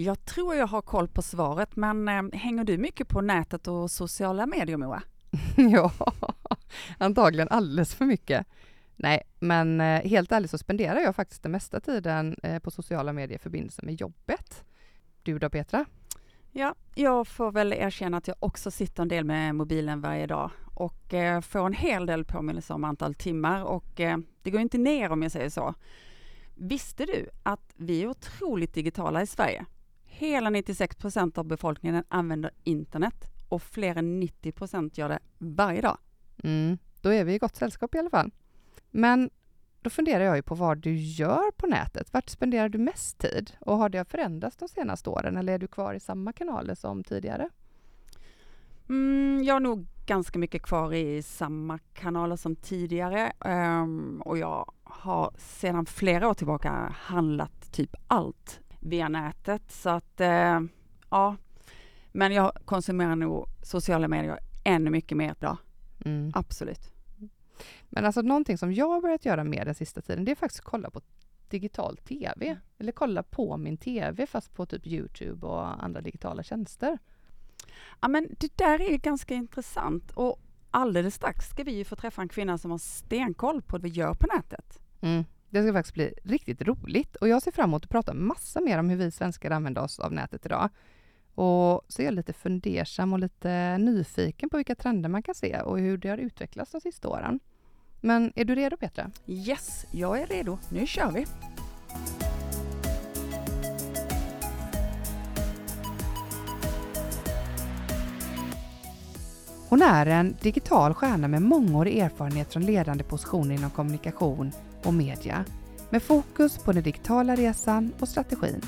Jag tror jag har koll på svaret, men eh, hänger du mycket på nätet och sociala medier, Moa? ja, antagligen alldeles för mycket. Nej, men eh, helt ärligt så spenderar jag faktiskt den mesta tiden eh, på sociala medier i förbindelse med jobbet. Du då Petra? Ja, jag får väl erkänna att jag också sitter en del med mobilen varje dag och eh, får en hel del påminnelser om antal timmar och det går inte ner om jag säger så. Visste du att vi är otroligt digitala i Sverige? Hela 96 procent av befolkningen använder internet och fler än 90 procent gör det varje dag. Mm, då är vi i gott sällskap i alla fall. Men då funderar jag ju på vad du gör på nätet. Vart spenderar du mest tid? Och har det förändrats de senaste åren eller är du kvar i samma kanaler som tidigare? Mm, jag är nog ganska mycket kvar i samma kanaler som tidigare um, och jag har sedan flera år tillbaka handlat typ allt via nätet. Så att, uh, ja. Men jag konsumerar nog sociala medier ännu mycket mer idag. Mm. Absolut. Men alltså någonting som jag har börjat göra mer den sista tiden, det är faktiskt att kolla på digital TV. Mm. Eller kolla på min TV fast på typ Youtube och andra digitala tjänster. Ja men det där är ganska intressant och alldeles strax ska vi ju få träffa en kvinna som har stenkoll på vad vi gör på nätet. Mm. Det ska faktiskt bli riktigt roligt och jag ser fram emot att prata massa mer om hur vi svenskar använder oss av nätet idag. Och så är jag lite fundersam och lite nyfiken på vilka trender man kan se och hur det har utvecklats de sista åren. Men är du redo Petra? Yes, jag är redo. Nu kör vi! Hon är en digital stjärna med mångårig erfarenhet från ledande positioner inom kommunikation och media med fokus på den digitala resan och strategin.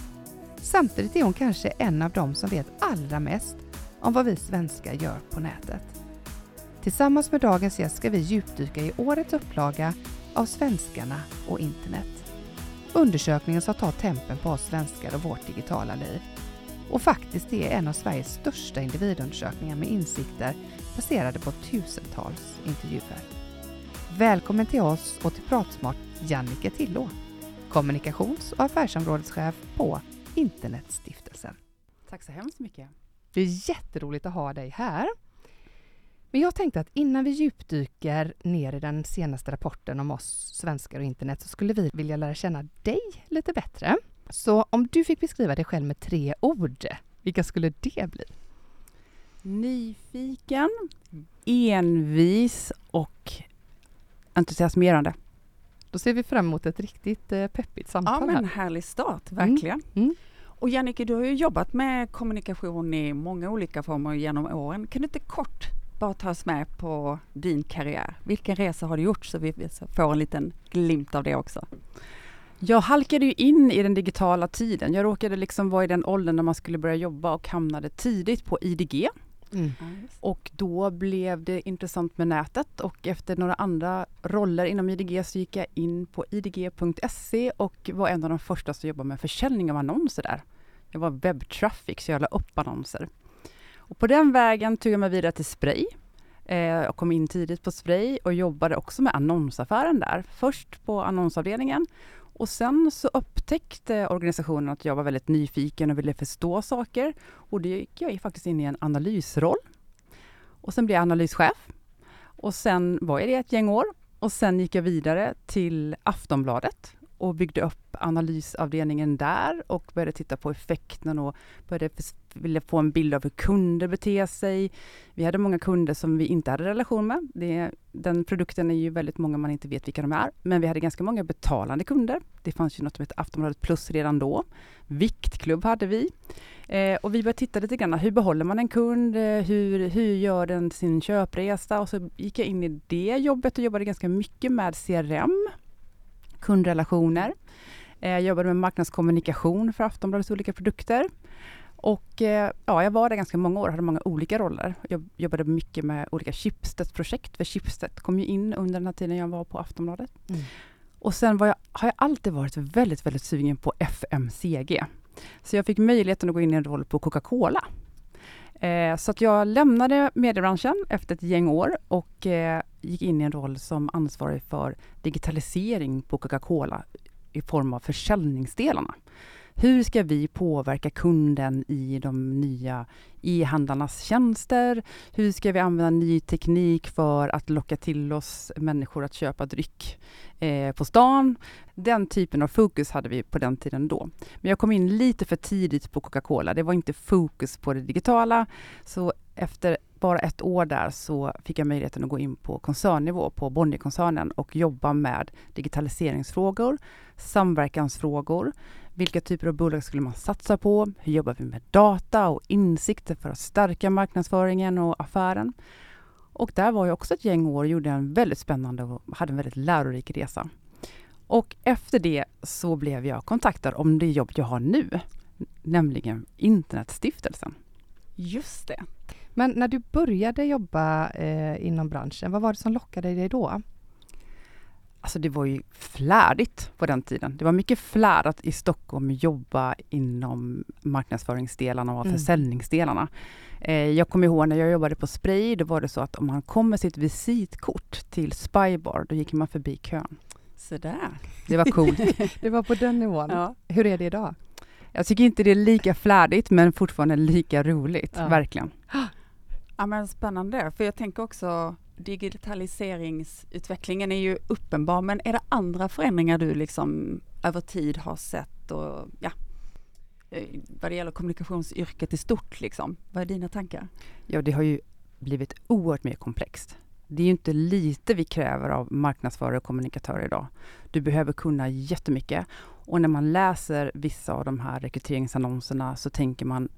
Samtidigt är hon kanske en av dem som vet allra mest om vad vi svenskar gör på nätet. Tillsammans med dagens gäst ska vi djupdyka i årets upplaga av Svenskarna och internet. Undersökningen som tar tempen på oss svenskar och vårt digitala liv. Och faktiskt är en av Sveriges största individundersökningar med insikter baserade på tusentals intervjuer. Välkommen till oss och till Pratsmart Jannike Tillå, kommunikations och affärsområdeschef på Internetstiftelsen. Tack så hemskt mycket. Det är jätteroligt att ha dig här. Men jag tänkte att innan vi djupdyker ner i den senaste rapporten om oss svenskar och internet så skulle vi vilja lära känna dig lite bättre. Så om du fick beskriva dig själv med tre ord, vilka skulle det bli? Nyfiken, envis och entusiasmerande. Då ser vi fram emot ett riktigt eh, peppigt samtal. Ja, men en härlig start, verkligen. Mm. Mm. Och Jannike, du har ju jobbat med kommunikation i många olika former genom åren. Kan du inte kort bara ta oss med på din karriär? Vilken resa har du gjort så vi får en liten glimt av det också? Jag halkade ju in i den digitala tiden. Jag råkade liksom vara i den åldern när man skulle börja jobba och hamnade tidigt på IDG. Mm. Och då blev det intressant med nätet och efter några andra roller inom IDG så gick jag in på idg.se och var en av de första som jobbade med försäljning av annonser där. Jag var webbtraffic så jag la upp annonser. Och på den vägen tog jag mig vidare till Spray. Eh, jag kom in tidigt på Spray och jobbade också med annonsaffären där. Först på annonsavdelningen och sen så upptäckte eh, organisationen att jag var väldigt nyfiken och ville förstå saker. Och då gick jag faktiskt in i en analysroll. Och sen blev jag analyschef. Och sen var jag det ett gäng år. Och sen gick jag vidare till Aftonbladet och byggde upp analysavdelningen där och började titta på effekten och började ville få en bild av hur kunder beter sig. Vi hade många kunder som vi inte hade relation med. Det, den produkten är ju väldigt många man inte vet vilka de är. Men vi hade ganska många betalande kunder. Det fanns ju något som hette Aftonbladet Plus redan då. Viktklubb hade vi. Eh, och vi började titta lite grann, hur behåller man en kund? Eh, hur, hur gör den sin köpresa? Och så gick jag in i det jobbet och jobbade ganska mycket med CRM, kundrelationer. Eh, jag jobbade med marknadskommunikation för Aftonbladets olika produkter. Och eh, ja, jag var där ganska många år, hade många olika roller. Jag jobbade mycket med olika Schibsted-projekt, för Schibsted kom ju in under den här tiden jag var på Aftonbladet. Mm. Och sen jag, har jag alltid varit väldigt, väldigt sugen på FMCG. Så jag fick möjligheten att gå in i en roll på Coca-Cola. Eh, så att jag lämnade mediebranschen efter ett gäng år och eh, gick in i en roll som ansvarig för digitalisering på Coca-Cola i form av försäljningsdelarna. Hur ska vi påverka kunden i de nya e-handlarnas tjänster? Hur ska vi använda ny teknik för att locka till oss människor att köpa dryck eh, på stan? Den typen av fokus hade vi på den tiden då. Men jag kom in lite för tidigt på Coca-Cola. Det var inte fokus på det digitala. Så efter bara ett år där så fick jag möjligheten att gå in på koncernnivå på Bonnierkoncernen och jobba med digitaliseringsfrågor, samverkansfrågor, vilka typer av bolag skulle man satsa på? Hur jobbar vi med data och insikter för att stärka marknadsföringen och affären? Och där var jag också ett gäng år och gjorde en väldigt spännande och hade en väldigt lärorik resa. Och efter det så blev jag kontaktad om det jobb jag har nu, nämligen Internetstiftelsen. Just det. Men när du började jobba eh, inom branschen, vad var det som lockade dig då? Alltså det var ju flärdigt på den tiden. Det var mycket flärd att i Stockholm jobba inom marknadsföringsdelarna och mm. försäljningsdelarna. Eh, jag kommer ihåg när jag jobbade på Spray, då var det så att om man kom med sitt visitkort till Spybar, då gick man förbi kön. Så där. Det var coolt. det var på den nivån. Ja. Hur är det idag? Jag tycker inte det är lika flärdigt, men fortfarande lika roligt, ja. verkligen. Ja, men spännande, för jag tänker också digitaliseringsutvecklingen är ju uppenbar, men är det andra förändringar du liksom över tid har sett och ja, eh, vad det gäller kommunikationsyrket i stort liksom? Vad är dina tankar? Ja, det har ju blivit oerhört mer komplext. Det är ju inte lite vi kräver av marknadsförare och kommunikatörer idag. Du behöver kunna jättemycket och när man läser vissa av de här rekryteringsannonserna så tänker man,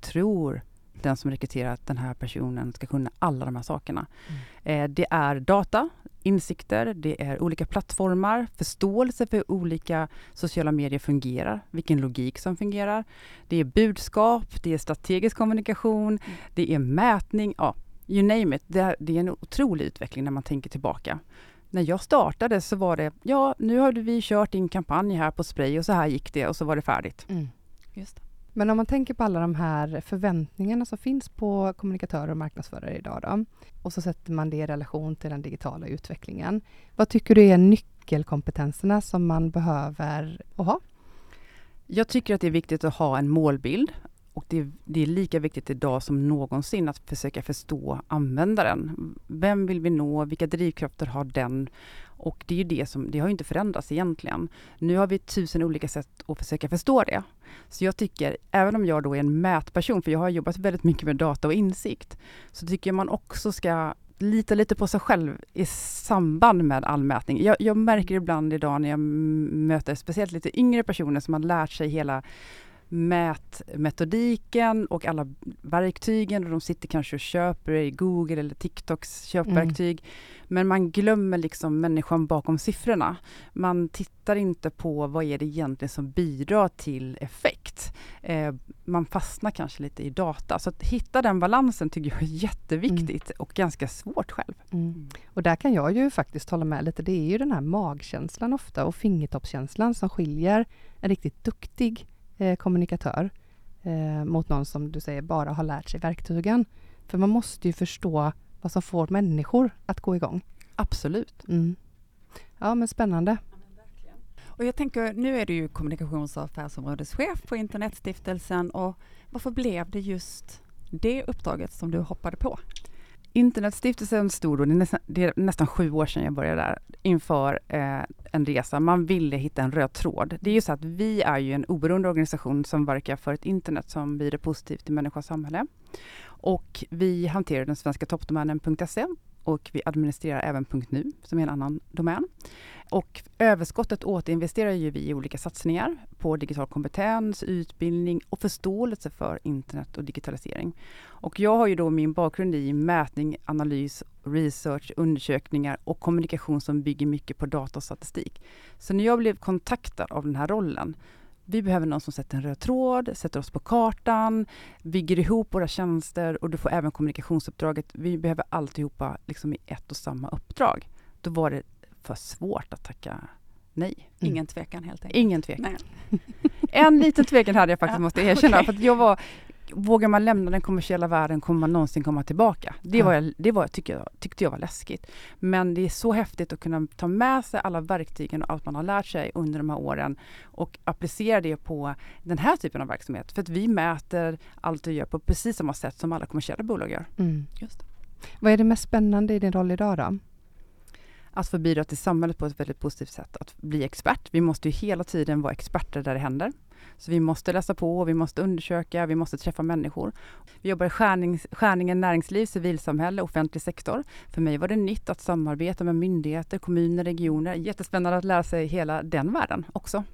tror den som rekryterar att den här personen ska kunna alla de här sakerna. Mm. Eh, det är data, insikter, det är olika plattformar, förståelse för hur olika sociala medier fungerar, vilken logik som fungerar. Det är budskap, det är strategisk kommunikation, mm. det är mätning, ja, you name it. Det är, det är en otrolig utveckling när man tänker tillbaka. När jag startade så var det, ja nu har vi kört din kampanj här på Spray och så här gick det och så var det färdigt. Mm. Just det. Men om man tänker på alla de här förväntningarna som finns på kommunikatörer och marknadsförare idag då, och så sätter man det i relation till den digitala utvecklingen. Vad tycker du är nyckelkompetenserna som man behöver ha? Jag tycker att det är viktigt att ha en målbild och det, det, är lika viktigt idag som någonsin att försöka förstå användaren. Vem vill vi nå? Vilka drivkrafter har den? Och det är ju det som, det har inte förändrats egentligen. Nu har vi tusen olika sätt att försöka förstå det. Så jag tycker, även om jag då är en mätperson, för jag har jobbat väldigt mycket med data och insikt, så tycker jag man också ska lita lite på sig själv i samband med all mätning. Jag, jag märker ibland idag när jag möter speciellt lite yngre personer som har lärt sig hela mätmetodiken och alla verktygen och de sitter kanske och köper i Google eller TikToks köpverktyg. Mm. Men man glömmer liksom människan bakom siffrorna. Man tittar inte på vad är det egentligen som bidrar till effekt. Eh, man fastnar kanske lite i data. Så att hitta den balansen tycker jag är jätteviktigt mm. och ganska svårt själv. Mm. Och där kan jag ju faktiskt hålla med lite. Det är ju den här magkänslan ofta och fingertoppskänslan som skiljer en riktigt duktig eh, kommunikatör eh, mot någon som du säger bara har lärt sig verktygen. För man måste ju förstå vad som får människor att gå igång. Absolut. Mm. Ja, men spännande. Och jag tänker, nu är du ju kommunikations och affärsområdeschef på Internetstiftelsen och varför blev det just det uppdraget som du hoppade på? Internetstiftelsen stod då, det är, nästan, det är nästan sju år sedan jag började där, inför eh, en resa. Man ville hitta en röd tråd. Det är ju så att vi är ju en oberoende organisation som verkar för ett internet som blir positivt i människans samhälle. Och vi hanterar den svenska toppdomänen.se och vi administrerar även .nu som är en annan domän. Och överskottet återinvesterar ju vi i olika satsningar på digital kompetens, utbildning och förståelse för internet och digitalisering. Och jag har ju då min bakgrund i mätning, analys, research, undersökningar och kommunikation som bygger mycket på data och statistik. Så när jag blev kontaktad av den här rollen vi behöver någon som sätter en röd tråd, sätter oss på kartan, bygger ihop våra tjänster och du får även kommunikationsuppdraget. Vi behöver alltihopa liksom i ett och samma uppdrag. Då var det för svårt att tacka nej. Mm. Ingen tvekan helt enkelt? Ingen tvekan. en liten tvekan hade jag faktiskt, ja, måste jag erkänna. Okay. För jag var vågar man lämna den kommersiella världen kommer man någonsin komma tillbaka. Det, var, jag, det var, tycker jag, tyckte jag var läskigt. Men det är så häftigt att kunna ta med sig alla verktygen och allt man har lärt sig under de här åren och applicera det på den här typen av verksamhet. För att vi mäter allt vi gör på precis samma sätt som alla kommersiella bolag gör. Mm. Just Vad är det mest spännande i din roll idag då? att få bidra till samhället på ett väldigt positivt sätt. Att bli expert. Vi måste ju hela tiden vara experter där det händer. Så vi måste läsa på, vi måste undersöka, vi måste träffa människor. Vi jobbar i skärnings, skärningen näringsliv, civilsamhälle, offentlig sektor. För mig var det nytt att samarbeta med myndigheter, kommuner, regioner. Jättespännande att lära sig hela den världen också.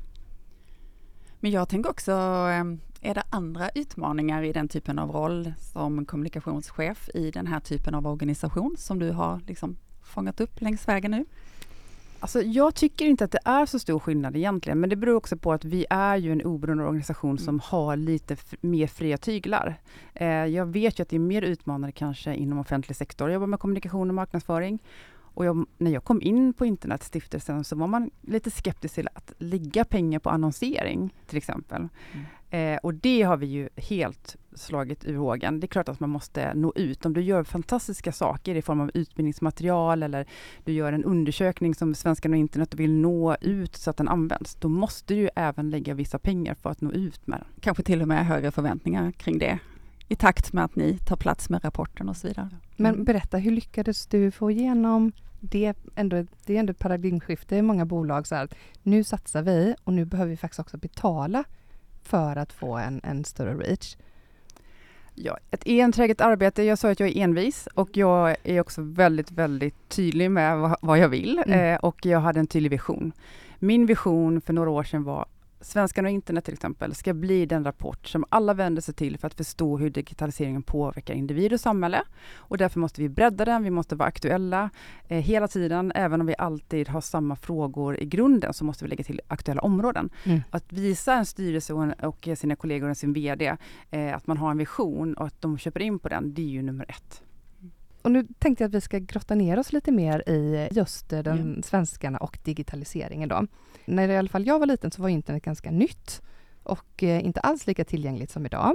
Men jag tänker också, ehm, är det andra utmaningar i den typen av roll som kommunikationschef i den här typen av organisation som du har liksom fångat upp längs vägen nu? Alltså, jag tycker inte att det är så stor skillnad egentligen, men det beror också på att vi är ju en oberoende organisation mm. som har lite mer fria tyglar. Eh, jag vet ju att det är mer utmanande kanske inom offentlig sektor. Jag jobbar med kommunikation och marknadsföring. Och jag, när jag kom in på Internetstiftelsen så var man lite skeptisk till att lägga pengar på annonsering till exempel. Mm. Eh, och det har vi ju helt slagit ur hågen. Det är klart att man måste nå ut. Om du gör fantastiska saker i form av utbildningsmaterial eller du gör en undersökning som Svenskarna och internet och vill nå ut så att den används, då måste du även lägga vissa pengar för att nå ut med den. Kanske till och med högre förväntningar kring det i takt med att ni tar plats med rapporten och så vidare. Men berätta, hur lyckades du få igenom det? Ändå, det är ändå ett paradigmskifte i många bolag. Så här, nu satsar vi och nu behöver vi faktiskt också betala för att få en, en större reach. Ja, ett enträget arbete. Jag sa att jag är envis och jag är också väldigt, väldigt tydlig med vad, vad jag vill mm. eh, och jag hade en tydlig vision. Min vision för några år sedan var Svenskarna och internet till exempel ska bli den rapport som alla vänder sig till för att förstå hur digitaliseringen påverkar individ och samhälle. Och därför måste vi bredda den, vi måste vara aktuella eh, hela tiden. Även om vi alltid har samma frågor i grunden så måste vi lägga till aktuella områden. Mm. Att visa en styrelse och, en, och sina kollegor och sin VD eh, att man har en vision och att de köper in på den, det är ju nummer ett. Och nu tänkte jag att vi ska grotta ner oss lite mer i just den mm. svenskarna och digitaliseringen då. När i alla fall jag var liten så var internet ganska nytt och eh, inte alls lika tillgängligt som idag.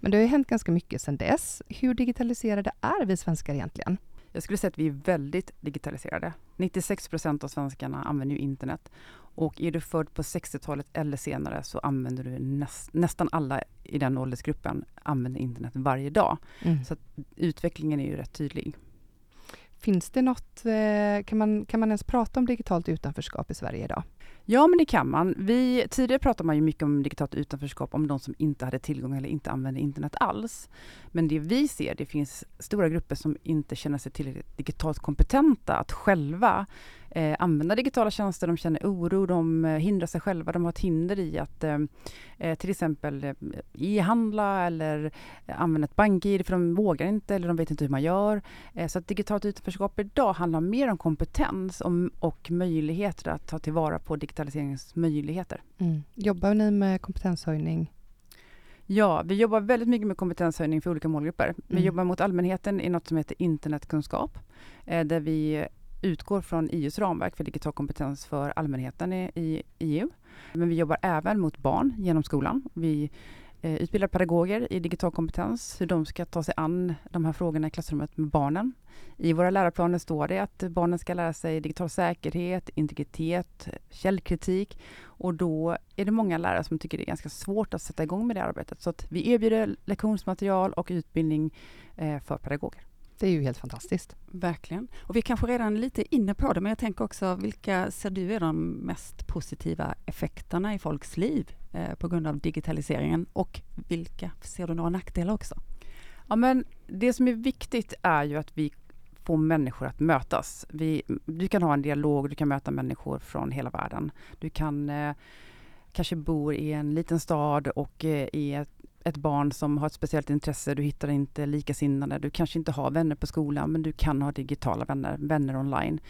Men det har ju hänt ganska mycket sedan dess. Hur digitaliserade är vi svenskar egentligen? Jag skulle säga att vi är väldigt digitaliserade. 96 procent av svenskarna använder ju internet. Och är du född på 60-talet eller senare så använder du näst, nästan alla i den åldersgruppen använder internet varje dag. Mm. Så utvecklingen är ju rätt tydlig. Finns det något, eh, kan man, kan man ens prata om digitalt utanförskap i Sverige idag? Ja, men det kan man. Vi, tidigare pratade man ju mycket om digitalt utanförskap, om de som inte hade tillgång eller inte använde internet alls. Men det vi ser, det finns stora grupper som inte känner sig tillräckligt digitalt kompetenta att själva eh, använda digitala tjänster. De känner oro, de eh, hindrar sig själva. De har ett hinder i att eh, eh till exempel eh, e-handla eller eh, använda ett bank-id för de vågar inte eller de vet inte hur man gör. så att digitalt utanförskap idag handlar mer om kompetens och, och möjligheter att ta tillvara på digitaliseringens möjligheter. Mm. Jobbar ni med kompetenshöjning Ja, vi jobbar väldigt mycket med kompetenshöjning för olika målgrupper. Vi mm. jobbar mot allmänheten i något som heter internetkunskap, eh, där vi utgår från EUs ramverk för digital kompetens för allmänheten i, EU. Men vi jobbar även mot barn genom skolan. Vi eh, utbildar pedagoger i digital kompetens, hur de ska ta sig an de här frågorna i klassrummet med barnen. I våra läroplaner står det att barnen ska lära sig digital säkerhet, integritet, källkritik och då är det många lärare som tycker det är ganska svårt att sätta igång med det arbetet. Så att vi erbjuder lektionsmaterial och utbildning eh, för pedagoger. Det är ju helt fantastiskt. Verkligen. Och vi är kanske redan lite inne på det, men jag tänker också, vilka ser du är de mest positiva effekterna i folks liv Eh, på grund av digitaliseringen? Och vilka ser du några nackdelar också? Ja, men det som är viktigt är ju att vi får människor att mötas. Vi, du kan ha en dialog, du kan möta människor från hela världen. Du kan eh, kanske bo i en liten stad och eh, i ett ett barn som har ett speciellt intresse, du hittar inte likasinnade, du kanske inte har vänner på skolan, men du kan ha digitala vänner, vänner online.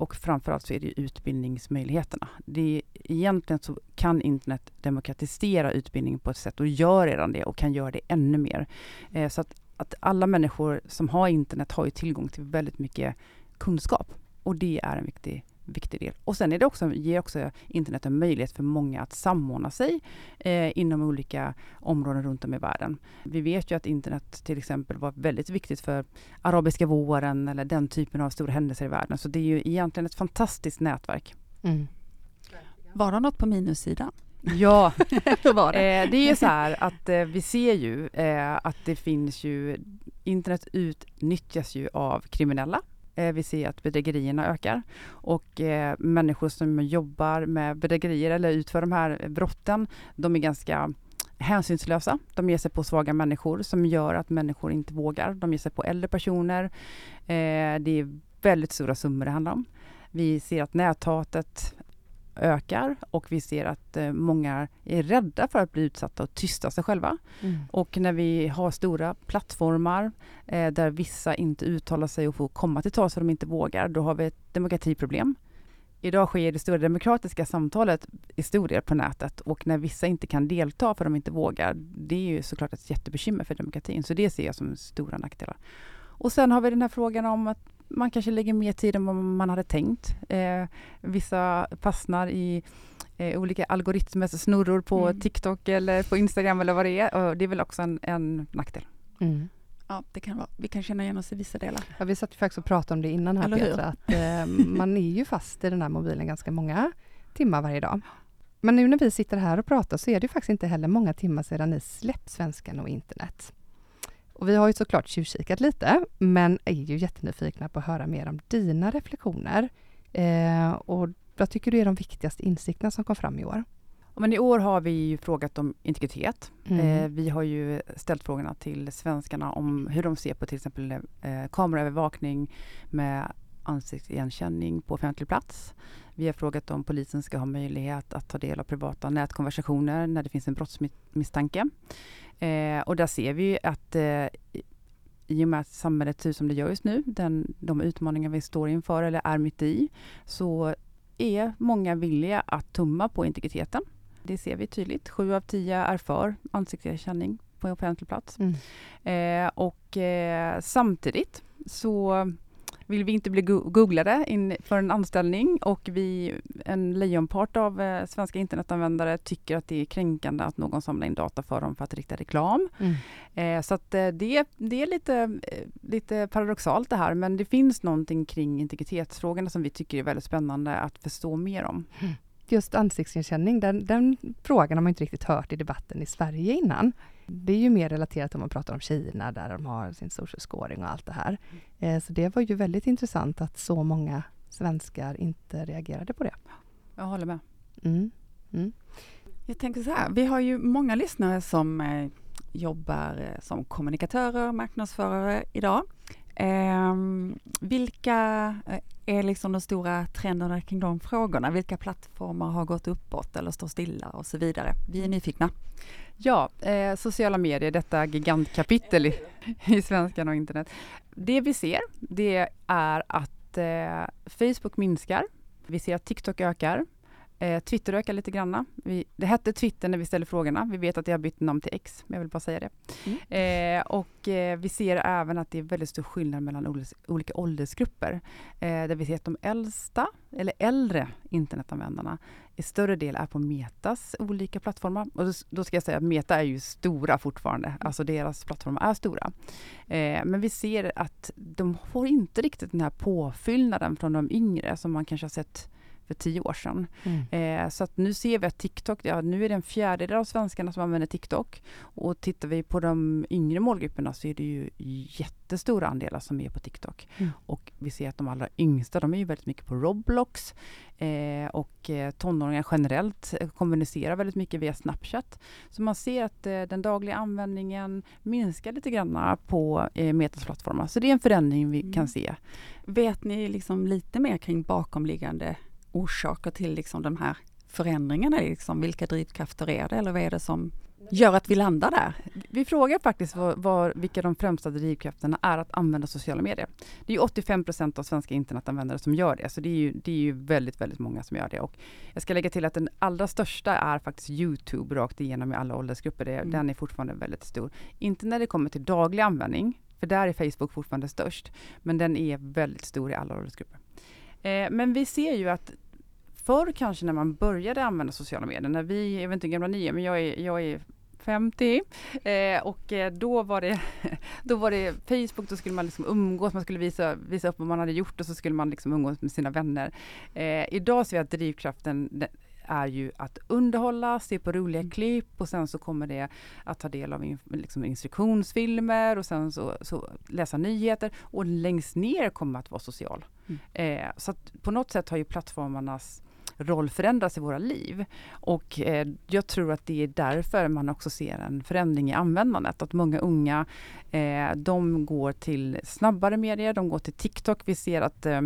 Och framförallt så är det utbildningsmöjligheterna. Det är, egentligen så kan internet demokratisera utbildning på ett sätt och gör redan det och kan göra det ännu mer. Eh, så att, att alla människor som har internet har ju tillgång till väldigt mycket kunskap och det är en viktig viktig del. Och sen är det också, ger också internet en möjlighet för många att samordna sig eh, inom olika områden runt om i världen. Vi vet ju att internet till exempel var väldigt viktigt för arabiska våren eller den typen av stora händelser i världen. Så det är ju egentligen ett fantastiskt nätverk. Mm. Var det något på minussidan? Ja, det? Eh, det är ju så här att eh, vi ser ju eh, att det finns ju internet utnyttjas ju av kriminella. Eh, vi ser att bedrägerierna ökar och eh, människor som jobbar med bedrägerier eller utför de här brotten, de är ganska hänsynslösa. De ger sig på svaga människor som gör att människor inte vågar. De ger sig på äldre personer. Eh, det är väldigt stora summor det handlar om. Vi ser att näthatet ökar och vi ser att eh, många är rädda för att bli utsatta och tysta sig själva. Mm. Och när vi har stora plattformar eh, där vissa inte uttalar sig och får komma till tals för de inte vågar, då har vi ett demokratiproblem. Idag sker det stora demokratiska samtalet i stor del på nätet och när vissa inte kan delta för de inte vågar, det är ju såklart ett jättebekymmer för demokratin. Så det ser jag som stora nackdelar. Och sen har vi den här frågan om att man kanske lägger mer tid än vad man hade tänkt. Eh, vissa fastnar i eh, olika algoritmers snurror på mm. TikTok eller på Instagram eller vad det är. Och det är väl också en, en nackdel. Mm. Ja, det kan vara. Vi kan känna igen oss i vissa delar. Ja, vi satt ju faktiskt och pratade om det innan här Petra, att eh, man är ju fast i den här mobilen ganska många timmar varje dag. Men nu när vi sitter här och pratar så är det faktiskt inte heller många timmar sedan ni släppt Svenskan och internet. Och vi har ju såklart tjuvkikat lite, men är ju jättenyfikna på att höra mer om dina reflektioner. Eh, och vad tycker du är de viktigaste insikterna som kom fram i år? Men I år har vi ju frågat om integritet. Mm. Eh, vi har ju ställt frågorna till svenskarna om hur de ser på till exempel eh, kameraövervakning med ansiktsigenkänning på offentlig plats. Vi har frågat om polisen ska ha möjlighet att ta del av privata nätkonversationer när det finns en brottsmisstanke. Eh, och där ser vi att eh, i och med att samhället ser ut som det gör just nu, den, de utmaningar vi står inför eller är mitt i, så är många villiga att tumma på integriteten. Det ser vi tydligt. Sju av tio är för ansiktsigenkänning på offentlig plats. Mm. Eh, och eh, samtidigt så vill vi inte bli googlade in för en anställning och vi, en lejonpart av eh, svenska internetanvändare tycker att det är kränkande att någon samlar in data för dem för att rikta reklam. Mm. Eh, så att eh, det, det är lite, eh, lite paradoxalt det här men det finns någonting kring integritetsfrågorna som vi tycker är väldigt spännande att förstå mer om. Mm just ansiktsigenkänning, den, den frågan har man inte riktigt hört i debatten i Sverige innan. Det är ju mer relaterat om man pratar om Kina där de har sin social scoring och allt det här. Eh, så det var ju väldigt intressant att så många svenskar inte reagerade på det. Jag håller med. Mm. Mm. Jag tänker så här, vi har ju många lyssnare som eh, jobbar eh, som kommunikatörer, marknadsförare idag. Ehm, eh, vilka är liksom de stora trenderna kring de frågorna? Vilka plattformar har gått uppåt eller står stilla och så vidare? Vi är nyfikna. Ja, eh, sociala medier, detta gigantkapitel i, i svenskan och internet. Det vi ser, det är att eh, Facebook minskar. Vi ser att TikTok ökar. Eh, Twitter ökar lite grann. Vi, det hette Twitter när vi ställde frågorna. Vi vet att det har bytt namn till X, men jag vill bara säga det. Mm. Eh, och eh, vi ser även att det är väldigt stor skillnad mellan olika åldersgrupper. Eh, där vi ser att de äldsta, eller äldre internetanvändarna i större del är på Metas olika plattformar. Och då, då ska jag säga att Meta är ju stora fortfarande. Mm. Alltså deras plattformar är stora. Eh, men vi ser att de får inte riktigt den här påfyllnaden från de yngre som man kanske har sett för tio år sedan. Mm. Eh, så att nu ser vi att TikTok, ja, nu är det en fjärdedel av svenskarna som använder TikTok. Och tittar vi på de yngre målgrupperna så är det ju jättestora andelar som är på TikTok. Mm. Och vi ser att de allra yngsta, de är ju väldigt mycket på Roblox. Eh, och eh, tonåringar generellt eh, kommunicerar väldigt mycket via Snapchat. Så man ser att eh, den dagliga användningen minskar lite grann på eh, Metas plattformar. Så det är en förändring vi mm. kan se. Vet ni liksom lite mer kring bakomliggande orsaker till liksom de här förändringarna? Liksom, vilka drivkrafter är det eller vad är det som gör att vi landar där? Vi frågar faktiskt var, var, vilka de främsta drivkrafterna är att använda sociala medier. Det är 85 procent av svenska internetanvändare som gör det, så det är, ju, det är ju väldigt, väldigt många som gör det. Och jag ska lägga till att den allra största är faktiskt Youtube rakt igenom i alla åldersgrupper. Det, mm. Den är fortfarande väldigt stor. Inte när det kommer till daglig användning, för där är Facebook fortfarande störst, men den är väldigt stor i alla åldersgrupper. Eh, men vi ser ju att förr kanske när man började använda sociala medier, när vi, jag vet inte hur gamla ni är, men jag är, jag är 50 eh, och eh, då var, det, då var det Facebook, då skulle man liksom umgås, man skulle visa, visa upp vad man hade gjort och så skulle man liksom umgås med sina vänner. Eh, idag ser vi att drivkraften är ju att underhålla, se på roliga mm. klipp och sen så kommer det att ta del av liksom instruktionsfilmer och sen så, så, läsa nyheter och längst ner kommer att vara social. Mm. Eh, så på något sätt har ju plattformarnas roll förändras i våra liv. Och eh, jag tror att det är därför man också ser en förändring i användandet. Att många unga, eh, de går till snabbare medier, de går till TikTok. Vi ser att eh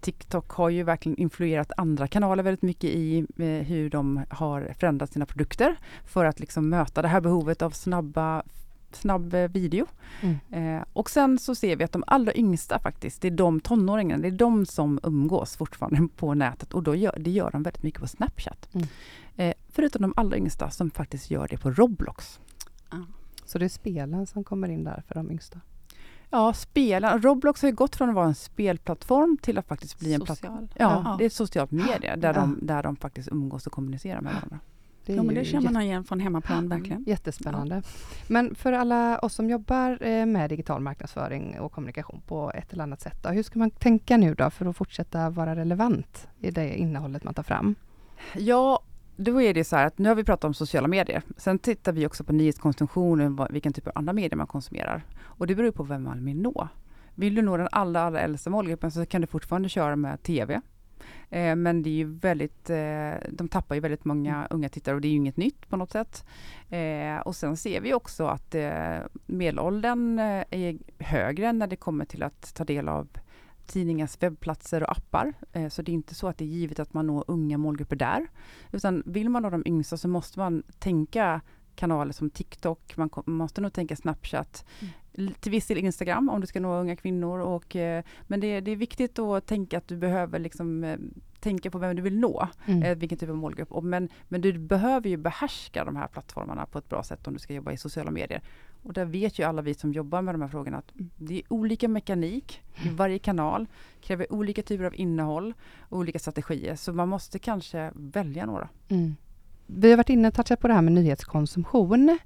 TikTok har ju verkligen influerat andra kanaler väldigt mycket i eh, hur de har förändrat sina produkter för att liksom möta det här behovet av snabba snabb eh, video. Mm. Eh, och sen så ser vi att de allra yngsta faktiskt, det är de tonåringarna, det är de som umgås fortfarande på nätet och då gör, det gör de väldigt mycket på Snapchat. Mm. Eh, förutom de allra yngsta som faktiskt gör det på Roblox. Mm. Så det är spelen som kommer in där för de yngsta? Ja, spela. Roblox har ju gått från att vara en spelplattform till att faktiskt bli en plattform. Ja, ja, det är ett socialt medie där, ja. de, där de faktiskt umgås och kommunicerar med varandra. Det, ja, men det känner man igen från hemmaplan, mm, verkligen. Jättespännande. Ja. Men för alla oss som jobbar eh, med digital marknadsföring och kommunikation på ett eller annat sätt, då, hur ska man tänka nu då för att fortsätta vara relevant i det innehållet man tar fram? Ja, då är det så här att nu har vi pratat om sociala medier. Sen tittar vi också på nyhetskonsumtion, vilken typ av andra medier man konsumerar. Och det beror på vem man vill nå. Vill du nå den allra, allra äldsta målgruppen så kan du fortfarande köra med TV. Eh, men det är ju väldigt, eh, de tappar ju väldigt många mm. unga tittare och det är ju inget nytt på något sätt. Eh, och sen ser vi också att eh, medelåldern eh, är högre när det kommer till att ta del av tidningars webbplatser och appar. Eh, så det är inte så att det är givet att man når unga målgrupper där. Utan vill man nå de yngsta så måste man tänka kanaler som TikTok, man måste nog tänka Snapchat, mm. till viss del Instagram om du ska nå unga kvinnor. Och, eh, men det, det är viktigt att tänka att du behöver liksom, eh, tänka på vem du vill nå, mm. Vilken typ av målgrupp. Men, men du behöver ju behärska de här plattformarna på ett bra sätt om du ska jobba i sociala medier. Och där vet ju alla vi som jobbar med de här frågorna att det är olika mekanik i mm. varje kanal, kräver olika typer av innehåll och olika strategier. Så man måste kanske välja några. Mm. Vi har varit inne och touchat på det här med nyhetskonsumtion.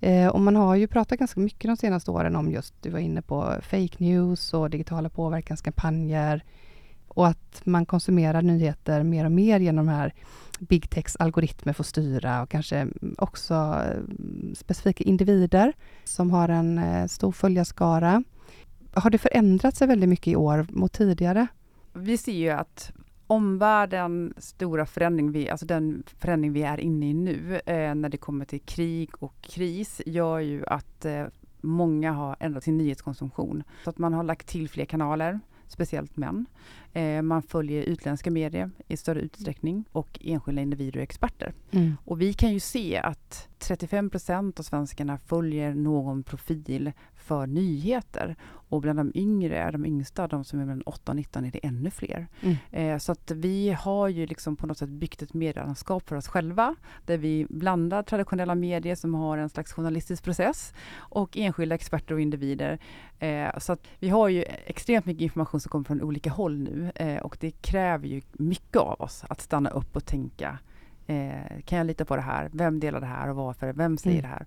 Eh, och man har ju pratat ganska mycket de senaste åren om just, du var inne på fake news och digitala påverkanskampanjer och att man konsumerar nyheter mer och mer genom de här big techs algoritmer får styra och kanske också eh, specifika individer som har en eh, stor följarskara. Har det förändrat sig väldigt mycket i år mot tidigare? Vi ser ju att omvärldens stora förändring, vi, alltså den förändring vi är inne i nu, eh, när det kommer till krig och kris, gör ju att eh, många har ändrat sin nyhetskonsumtion. Så att man har lagt till fler kanaler, speciellt män. Eh, man följer utländska medier i större utsträckning och enskilda individer och experter. Mm. Och vi kan ju se att 35 procent av svenskarna följer någon profil för nyheter. Och bland de yngre, de yngsta, de som är mellan 8 och 19, är det ännu fler. Mm. Eh, så att vi har ju liksom på något sätt byggt ett medielandskap för oss själva, där vi blandar traditionella medier som har en slags journalistisk process och enskilda experter och individer. Eh, så att vi har ju extremt mycket information som kommer från olika håll nu eh, och det kräver ju mycket av oss att stanna upp och tänka Eh, kan jag lita på det här? Vem delar det här och varför? Vem säger mm. det här?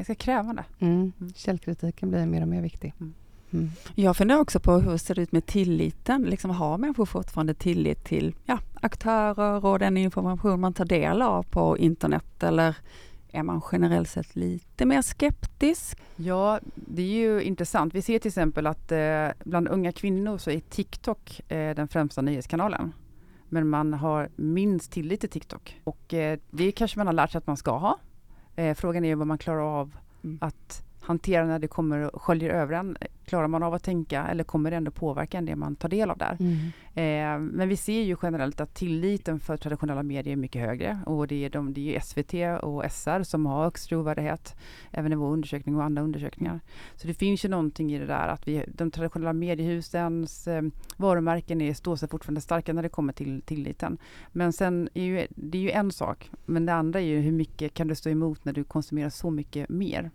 Ganska krävande. Mm. mm. Källkritiken blir mer och mer viktig. Mm. Mm. Jag funderar också på hur det ser ut med tilliten. Liksom har människor fortfarande tillit till ja, aktörer och den information man tar del av på internet eller är man generellt sett lite mer skeptisk? Ja, det är ju intressant. Vi ser till exempel att eh, bland unga kvinnor så är TikTok eh, den främsta nyhetskanalen. Men man har minst tillit till TikTok och eh, det kanske man har lärt sig att man ska ha. Eh, frågan är vad man klarar av mm. att hantera när det kommer och sköljer över en. Klarar man av att tänka eller kommer det ändå påverka en det man tar del av där? Mm. Eh, men vi ser ju generellt att tilliten för traditionella medier är mycket högre och det är, de, det är SVT och SR som har högst trovärdighet, även i vår undersökning och andra undersökningar. Så det finns ju någonting i det där att vi, de traditionella mediehusens eh, varumärken är, står sig fortfarande starka när det kommer till tilliten. Men sen är ju, det är ju en sak, men det andra är ju hur mycket kan du stå emot när du konsumerar så mycket mer?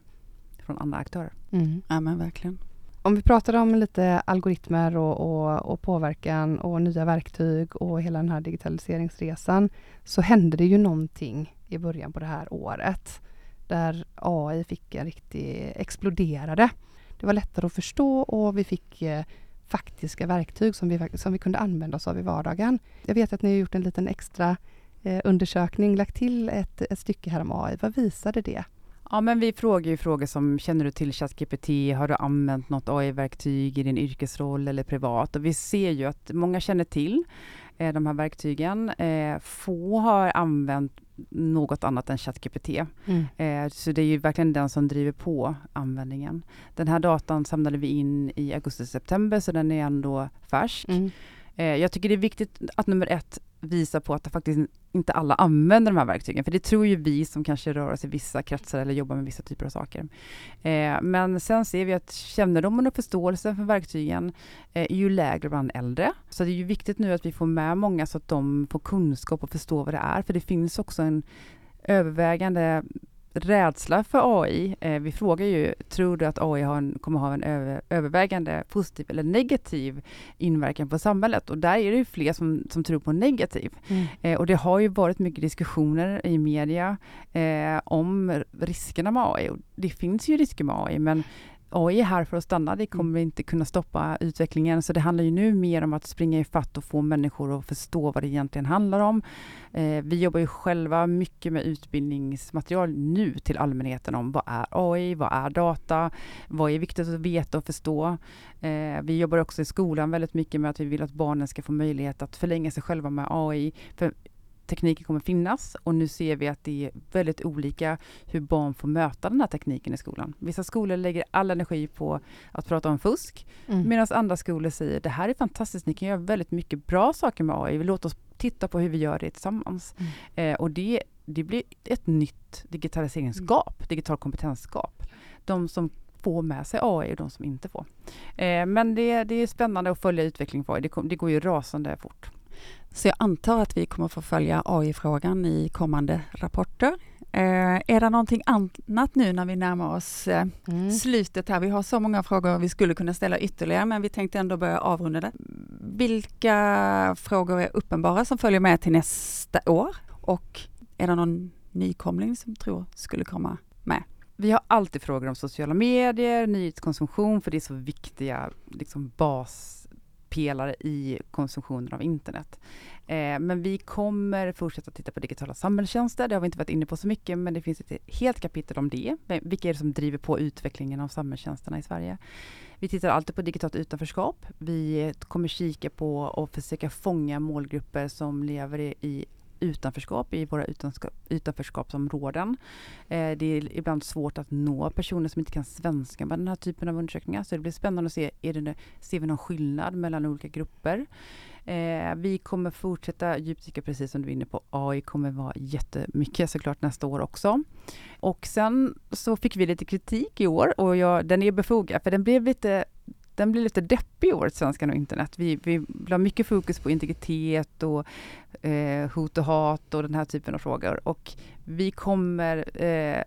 Från andra aktörer. Mm. Ja men verkligen. Om vi pratar om lite algoritmer och, och, och, påverkan och nya verktyg och hela den här digitaliseringsresan så hände det ju någonting i början på det här året där AI fick en riktig exploderade. Det var lättare att förstå och vi fick eh, faktiska verktyg som vi, som vi kunde använda oss av i vardagen. Jag vet att ni har gjort en liten extra eh, undersökning, lagt till ett, ett stycke här om AI. Vad visade det? Ja, men vi frågar ju frågor som känner du till ChatGPT? Har du använt något AI-verktyg i din yrkesroll eller privat? Och vi ser ju att många känner till eh, de här verktygen. Eh, få har använt något annat än ChatGPT. Mm. Eh, så det är ju verkligen den som driver på användningen. Den här datan samlade vi in i augusti-september så den är ändå färsk. Mm. Eh, jag tycker det är viktigt att nummer ett visar på att det faktiskt inte alla använder de här verktygen. För det tror ju vi som kanske rör oss i vissa kretsar eller jobbar med vissa typer av saker. Eh, men sen ser vi att kännedomen och förståelsen för verktygen eh, är ju lägre bland äldre. Så det är ju viktigt nu att vi får med många så att de får kunskap och förstår vad det är. För det finns också en övervägande rädsla för AI. Eh, vi frågar ju, tror du att AI har en, kommer ha en över, övervägande positiv eller negativ inverkan på samhället? Och där är det ju fler som, som tror på negativ. Mm. Eh, och det har ju varit mycket diskussioner i media eh, om riskerna med AI. Och det finns ju risker med AI, men AI är här för att stanna, det kommer mm. inte kunna stoppa utvecklingen. Så det handlar ju nu mer om att springa ifatt och få människor att förstå vad det egentligen handlar om. Eh, vi jobbar ju själva mycket med utbildningsmaterial nu till allmänheten om vad är AI, vad är data, vad är viktigt att veta och förstå. Eh, vi jobbar också i skolan väldigt mycket med att vi vill att barnen ska få möjlighet att förlänga sig själva med AI. För tekniken kommer finnas och nu ser vi att det är väldigt olika hur barn får möta den här tekniken i skolan. Vissa skolor lägger all energi på att prata om fusk mm. medan andra skolor säger det här är fantastiskt, ni kan göra väldigt mycket bra saker med AI, låt oss titta på hur vi gör det tillsammans. Mm. Eh, och det, det blir ett nytt digitaliseringsgap, mm. digital kompetensgap. De som får med sig AI och de som inte får. Eh, men det, det är spännande att följa utvecklingen på AI, det, det går ju rasande fort. Så jag antar att vi kommer få följa AI-frågan i kommande rapporter. Eh, är det någonting annat nu när vi närmar oss eh, mm. slutet här? Vi har så många frågor vi skulle kunna ställa ytterligare, men vi tänkte ändå börja avrunda det. Vilka frågor är uppenbara som följer med till nästa år? Och är det någon nykomling som tror skulle komma med? Vi har alltid frågor om sociala medier, nyhetskonsumtion, för det är så viktiga liksom, bas pelare i konsumtionen av internet. Eh, men vi kommer fortsätta titta på digitala samhällstjänster. Det har vi inte varit inne på så mycket, men det finns ett helt kapitel om det. Vilka är det som driver på utvecklingen av samhällstjänsterna i Sverige? Vi tittar alltid på digitalt utanförskap. Vi kommer kika på och försöka fånga målgrupper som lever i utanförskap i våra utanförskapsområden. Eh, det är ibland svårt att nå personer som inte kan svenska med den här typen av undersökningar. Så det blir spännande att se, är det, ser vi någon skillnad mellan olika grupper? Eh, vi kommer fortsätta djupdyka, precis som du är inne på. AI kommer vara jättemycket såklart nästa år också. Och sen så fick vi lite kritik i år och jag, den är befogad, för den blev lite den blir lite deppig i året, Svenskarna och internet. Vi, vi la mycket fokus på integritet och eh, hot och hat och den här typen av frågor. Och vi kommer eh,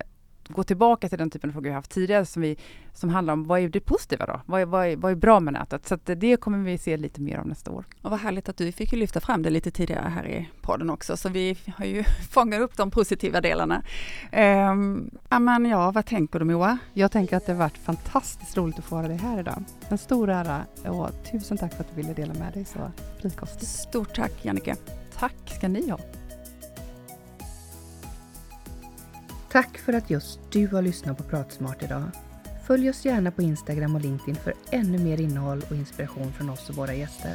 gå tillbaka till den typen av frågor vi haft tidigare som, vi, som handlar om vad är det positiva då? Vad är, vad är, vad är bra med nätet? Så det kommer vi se lite mer av nästa år. Och vad härligt att du fick lyfta fram det lite tidigare här i podden också, så vi har ju fångat upp de positiva delarna. Um, men ja, vad tänker du Moa? Jag tänker att det har varit fantastiskt roligt att få ha dig här idag. En stor ära och tusen tack för att du ville dela med dig så frikostigt. Stort tack Jannike. Tack ska ni ha. Tack för att just du har lyssnat på Pratsmart idag. Följ oss gärna på Instagram och LinkedIn för ännu mer innehåll och inspiration från oss och våra gäster.